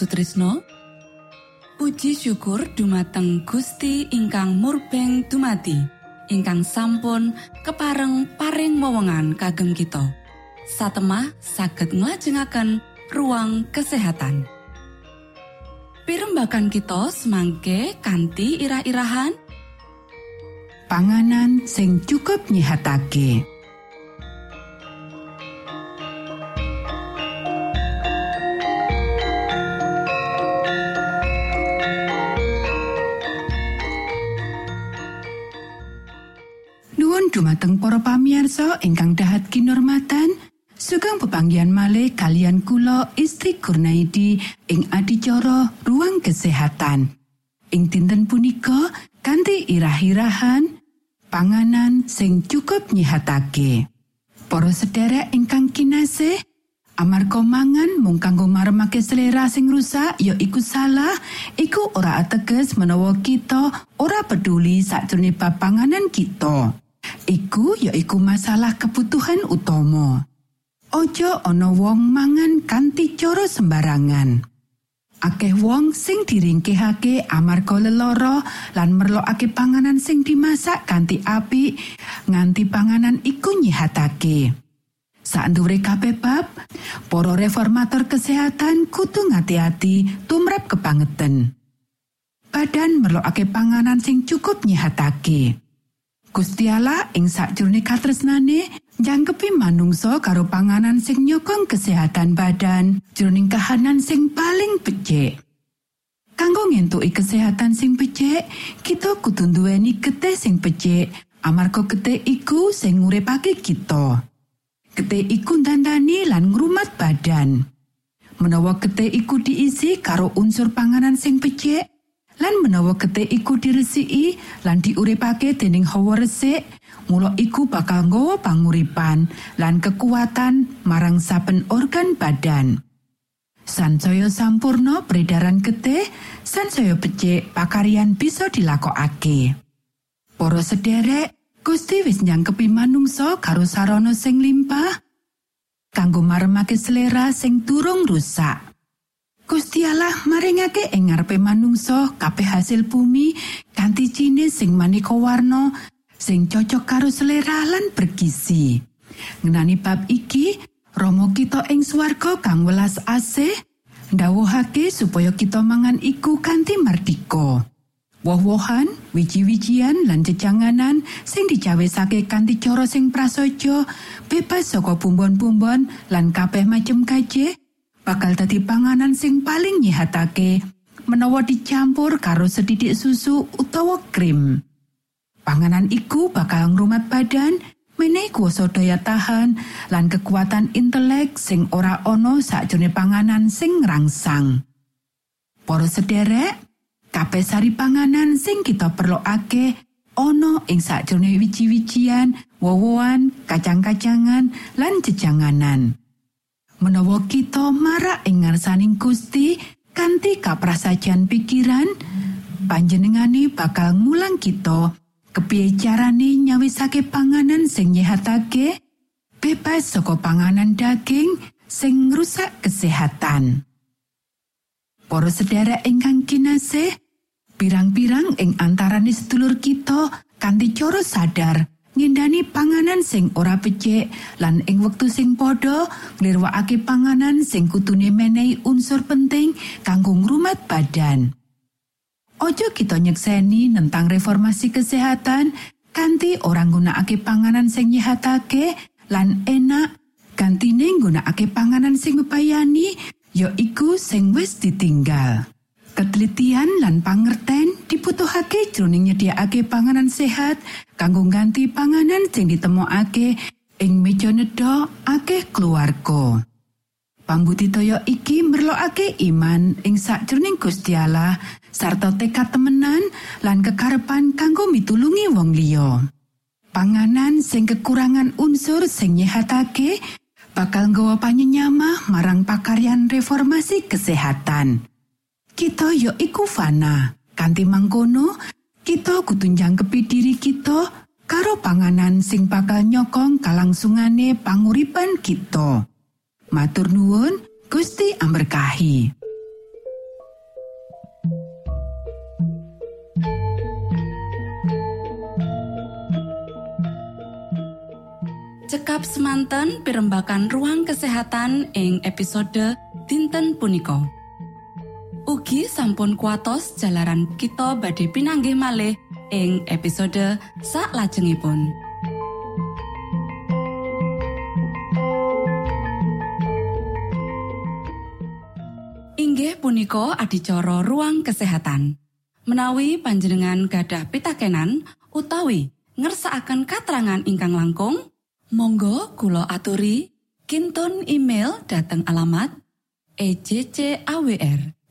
Sutrisno. Puji syukur dumateng Gusti ingkang murbeng dumati ingkang sampun kepareng paring wewenngan kagem kita. Satemah saged nglajengaken ruang kesehatan. Pirembakan kita semangke kanthi irah-irahan. Panganan sing cukup nyihatake. Dumateng para pamirsa ingkang dahat kinormatan sugeng pepanggian malih kalian kula Isti Kurnaidi ing adicara ruang kesehatan. Ing dinten punika kanthi irah-irahan panganan sing cukup nyihatake. Para sederek ingkang kinasih Amarga mangan mung kanggo maremake selera sing rusak ya iku salah. Iku ora ateges menawa kita ora peduli sakjroning panganan kita. Iku ya iku masalah kebutuhan utama. Ojo ana wong mangan kanthi cara sembarangan. Akeh wong sing diringkehake amarga lelara lan merlokake panganan sing dimasak kanthi apik nganti panganan iku nyihatake. Saandure kabeh bab, para reformator kesehatan kudu ngati-ati tumrap kebangetan. Badan merlokake panganan sing cukup nyihatake. Gusti Allah ing sakjroning katresnane njangkepi manungsa karo panganan sing nyokong kesehatan badan jroning kahanan sing paling becik. Kanggo ngentuki kesehatan sing becik, kita kudu nduweni getih sing becik amarga getih iku sing nguripake kita. Getih iku ndandani lan ngrumat badan. Menawa getih iku diisi karo unsur panganan sing becik, lan menawa getih iku diresiki lan diuripake dening hawa resik mula iku bakal nggawa panguripan lan kekuatan marang saben organ badan. Sansaya sampurno peredaran getih sansaya becik pakarian bisa dilakokake. Para sederek Gusti wis nyangkepi manungsa karo sarana sing limpah kanggo maremake selera sing durung rusak Gusti Allah maringake ing ngarepe manungsa kabeh hasil bumi kanthi jinis sing maneka warna sing cocok karo selera lan bergizi. Ngenani bab iki, Romo kita ing swarga kang welas asih ndawuhake supaya kita mangan iku kanthi mardika. Woh-wohan, wiji-wijian lan jejanganan sing dicawesake kanthi cara sing prasaja, bebas saka bumbon-bumbon lan kabeh macem kajeh bakal dadi panganan sing paling nyihatake menawa dicampur karo sedidik susu utawa krim. Panganan iku bakal ngrumat badan, menehi kuasa daya tahan lan kekuatan intelek sing ora ana sakjroning panganan sing rangsang. Para sederek, kabeh sari panganan sing kita perlokake ana ing sakjroning wiji-wijian, wowoan, kacang-kacangan lan jejanganan. Menawa kita marak ing ngarsaning Gusti kanthi kaprasajan pikiran panjenengane bakal ngulang kita. Kepiye carane nyawisake panganan sing nyehatake? Bebas saka panganan daging sing rusak kesehatan. Para sedherek ingkang kinasih pirang-pirang ing antaraning sedulur kita kanthi cara sadar ngindani panganan sing ora becik lan ing wektu sing padha nglirwakake panganan sing kutune menehi unsur penting kanggo ngrumat badan. Ojo kita nyekseni tentang reformasi kesehatan kanthi orang nggunakake panganan sing nyehatake lan enak gantine nggunakake panganan sing upayani ya iku sing wis ditinggal. Ketelitian lan pangerten dibutuhake jroning nyediakake panganan sehat kanggo ganti panganan sing ditemokake ing meja nedha akeh keluarga. Pambudidaya iki merlokake iman ing sakjroning Gusti Allah sarta tekad temenan lan kekarepan kanggo mitulungi wong liya. Panganan sing kekurangan unsur sing nyehatake bakal nggawa panyenyamah marang pakaryan reformasi kesehatan. kita ya iku fana Kanti mangkono, kita kudu njangkepi diri kita karo panganan sing bakal nyokong kalangsungane panguripan kita. Matur nuwun, Gusti amberkahi. Cekap semanten pimbakan ruang kesehatan ing episode dinten punika. Ugi sampun kuatos jalaran kita badhe pinanggih malih ing episode sak lajengipun Inggih punika adicara ruang kesehatan. Menawi panjenengan gadah pitakenan utawi ngersaakan katerangan ingkang langkung Monggo kulo aturi Kinton email dateng alamat ejcawr@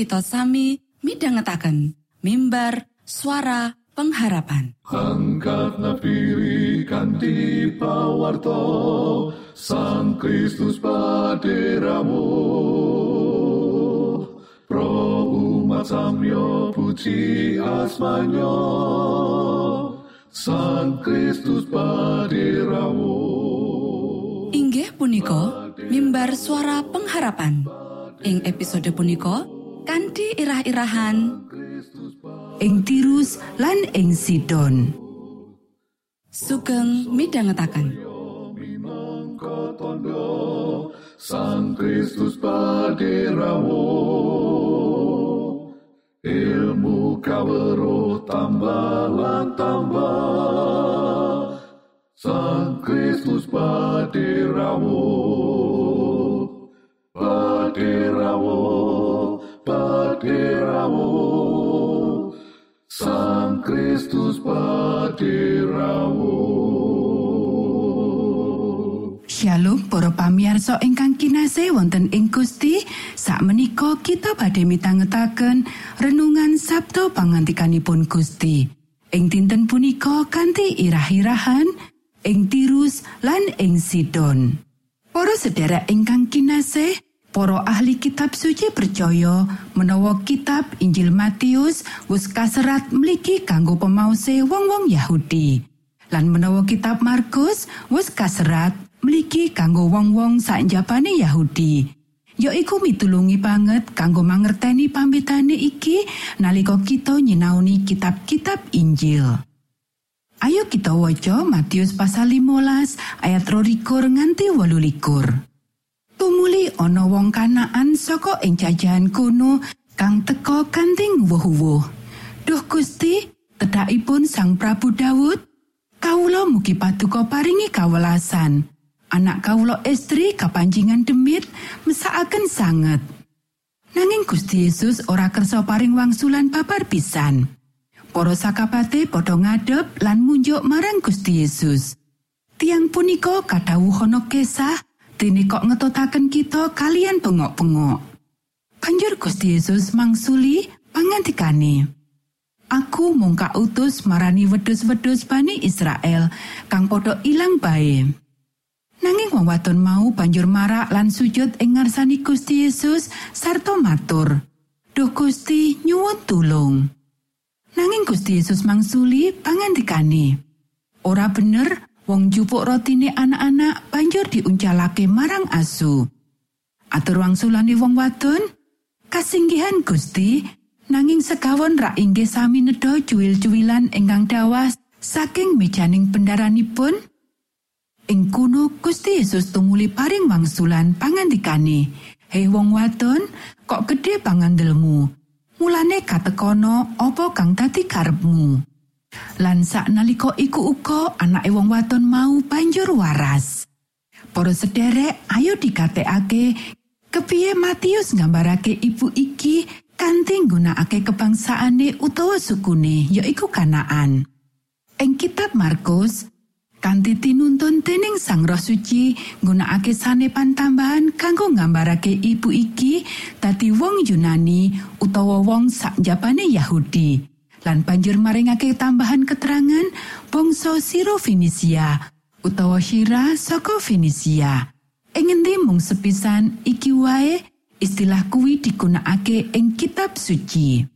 kita sami midhangetaken mimbar suara pengharapan. Angkat kanti pawarto Sang Kristus paderamu. Pro umat samyo puji asmanyo Sang Kristus paderamu. Inggih punika mimbar suara pengharapan. Ing episode punika kanthi irah-irahan. Ing Tirus lan ing Sidon. sugeng midhangetaken. Sang Kristus paderamu ilmu kawero tambah tambah. Sang Kristus paderamu paderamu paderamu Sang Kristus paderamu Shalom para pamiarsa ingkang kinasih wonten ing Gusti. Sakmenika kita badhe mitangetaken renungan Sabtu pangantikanipun Gusti. Ing dinten punika kanthi irah-irahan ing Tirus lan ing Sidon. Para sedherek ingkang kinasih Para ahli kitab suci percaya menawa kitab Injil Matius wis kaserat mligi kanggo pemause wong-wong Yahudi. Lan menawa kitab Markus wis kaserat mligi kanggo wong-wong sakjabane Yahudi. Ya iku mitulungi banget kanggo mangerteni pambetane iki nalika kita nyinauni kitab-kitab Injil. Ayo kita waca Matius pasal 15 ayat 22 nganti 28. Tumuli ana wong kanaan saka ing jajahan kono kang teka kanting wuh-wuh. Duh Gusti, tedhakipun Sang Prabu Daud, kawula mugi paduka paringi kawelasan. Anak kawula estri kapanjingan demit mesakaken sanget. Nanging Gusti Yesus ora kersa paring wangsulan babar pisan. Para sakabate padha ngadep lan munjuk marang Gusti Yesus. Tiang punika kadhawuhana kesah dene kok ngetutaken kita kalian pengok-pengok. Banjur Gusti Yesus mangsuli pangantikane. Aku mung utus marani wedhus-wedhus Bani Israel kang padha ilang bae. Nanging wong wadon mau banjur marak lan sujud ing ngarsani Gusti Yesus sarta matur. Duh Gusti nyuwun tulung. Nanging Gusti Yesus mangsuli pangantikane. Ora bener wong jupuk rotine anak-anak banjur diuncalake marang asu. Atur wangsulane wong wadon, kasinggihan Gusti, nanging segawon rak inggih sami nedha cuwil-cuwilan ingkang dawas saking mejaning pendaranipun. Ing kuno Gusti Yesus tumuli paring wangsulan pangandikane, "Hei wong wadon, kok gedhe pangandelmu? Mulane katekono apa kang dadi karepmu?" Lan sak nalika iku uga anake wong wadon mau banjur waras. Para sederek, ayo dikatekake kepiye Matius nggambarake ibu iki kanthi nggunakake kebangsaane utawa sukune yaiku Kanaan. Ing kitab Markus, kanthi tinuntun dening Sang Roh Suci nggunakake sanepan tambahan kanggo nggambarake ibu iki dadi wong Yunani utawa wong sakjabane Yahudi. Lan banjur maringake tambahan keterangan bangsa Siro Fenisia utawa Shira saka Fenisia. Ing endi mung sepisan iki wae istilah kuwi digunakake ing kitab suci.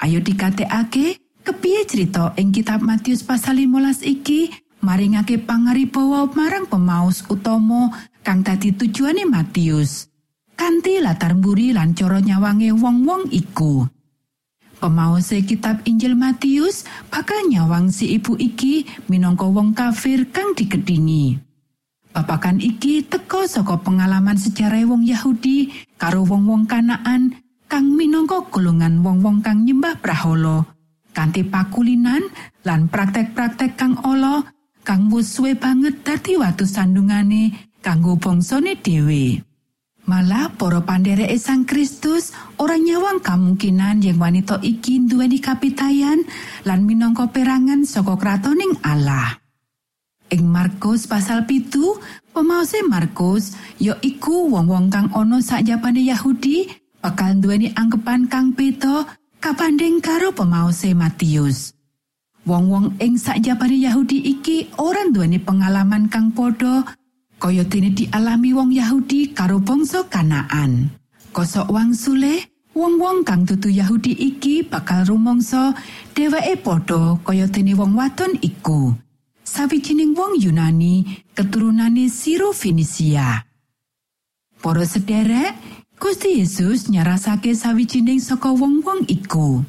Ayo dikatekake kepiye cerita ing kitab Matius pasal 15 iki maringake pangaribawa marang pemaus utama kang dadi tujuane Matius. Kanti latar mburi lan cara nyawange wong-wong iku. Pemause kitab Injil Matius bakal nyawang si ibu iki minangka wong kafir kang dikedingi. Babakan iki teka saka pengalaman sejarah wong Yahudi karo wong-wong Kanaan kang minangka golongan wong-wong kang nyembah prahala kanthi pakulinan lan praktek-praktek kang ala kang wis suwe banget dadi watu sandungane kanggo bangsane dhewe. Malah para pandereke Sang Kristus ora nyawang kemungkinan yang wanita iki duweni kapitayan lan minangka perangan saka kratoning Allah. Ing Markus pasal pitu Pemaose Markus ya iku wong-wong kang ana sakjabane Yahudi bakal duweni anggapan kang beda kabanding karo pemaose Matius. Wong-wong ing sakjabane Yahudi iki ora duweni pengalaman kang padha kaya dene dialami wong Yahudi karo bangsa Kanaan. Kosok wangsule, wong-wong kang dudu Yahudi iki bakal rumangsa dheweke padha kaya dene wong wadon iku. Sawijining wong Yunani keturunane Siro Fenisia. Para sederek, Gusti Yesus nyarasake sawijining saka wong-wong iku.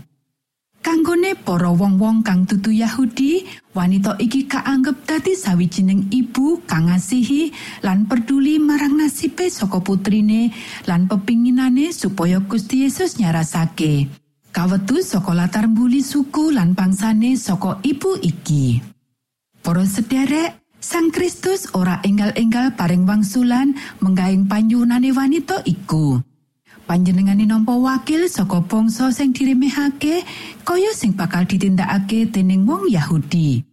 Kanggone para wong-wong kang dudu Yahudi, wanita iki kaanggep dadi sawijining ibu kang ngasihi lan peduli marang nasibe saka putrine lan pepinginane supaya Gusti Yesus nyarasake. Kawetu saka latar mbuli suku lan bangsane saka ibu iki. Para sederek, Sang Kristus ora enggal-enggal paring wangsulan menggaing panyunane wanita iku. Panjenengane nampa wakil saka bangsa sing diremehake kaya sing bakal ditindakake dening wong Yahudi.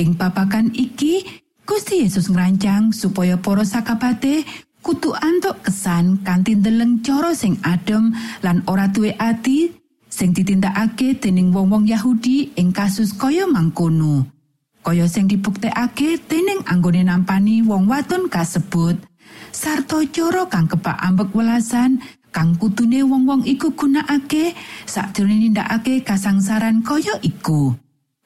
Ing papakan iki, Gusti Yesus ngrancang supaya para sakabate kudu antuk kesan kanthi ndeleng cara sing adem lan ora duwe ati sing ditindakake dening wong-wong Yahudi ing kasus kaya mangkono. Kaya sing dibuktekake dening anggone nampani wong wadon kasebut sarta cara kang kebak ambek welasan kang kutune wong-wong iku gunakake sakjroning nindakake kasangsaran kaya iku.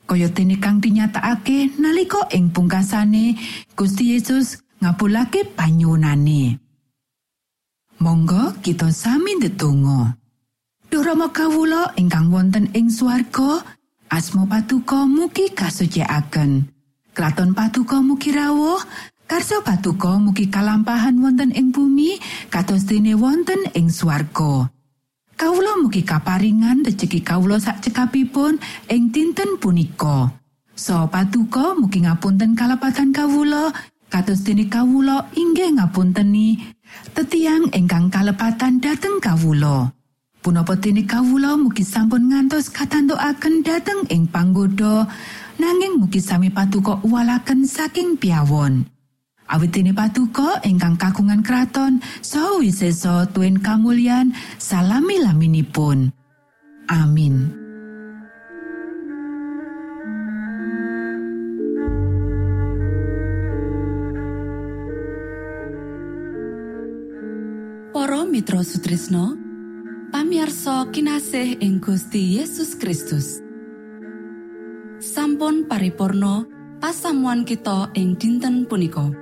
Kaya dene kang dinyatakake nalika ing pungkasane Gusti Yesus ngabulake panyunane. Monggo kita sami ndedonga. Duh Rama kawula ingkang wonten ing swarga, asma patuko mugi kasucikaken. Kraton patuko mugi rawuh, Karso patuko mugi kalampahan wonten ing bumi kados dene wonten ing swarga. Kawula mugi kaparingan rejeki kawula sak cekapipun ing dinten punika. So patuko mugi ngapunten kalapatan kawula kados dene kawula inggih ngapunteni tetiang ingkang kalepatan dhateng kawula. Punapa dene kawula mugi sampun ngantos katantokaken dhateng ing panggoda nanging mugi sami patuko uwalaken saking piawon. Awitine patuko ingkang kagungan kraton saha wiseso tuen kamulyan salami laminipun. Amin. Para Mitra Sutrisno pamiarsa kinasih ing Gusti Yesus Kristus. Sampun paripurno pasamuan kita ing dinten punika.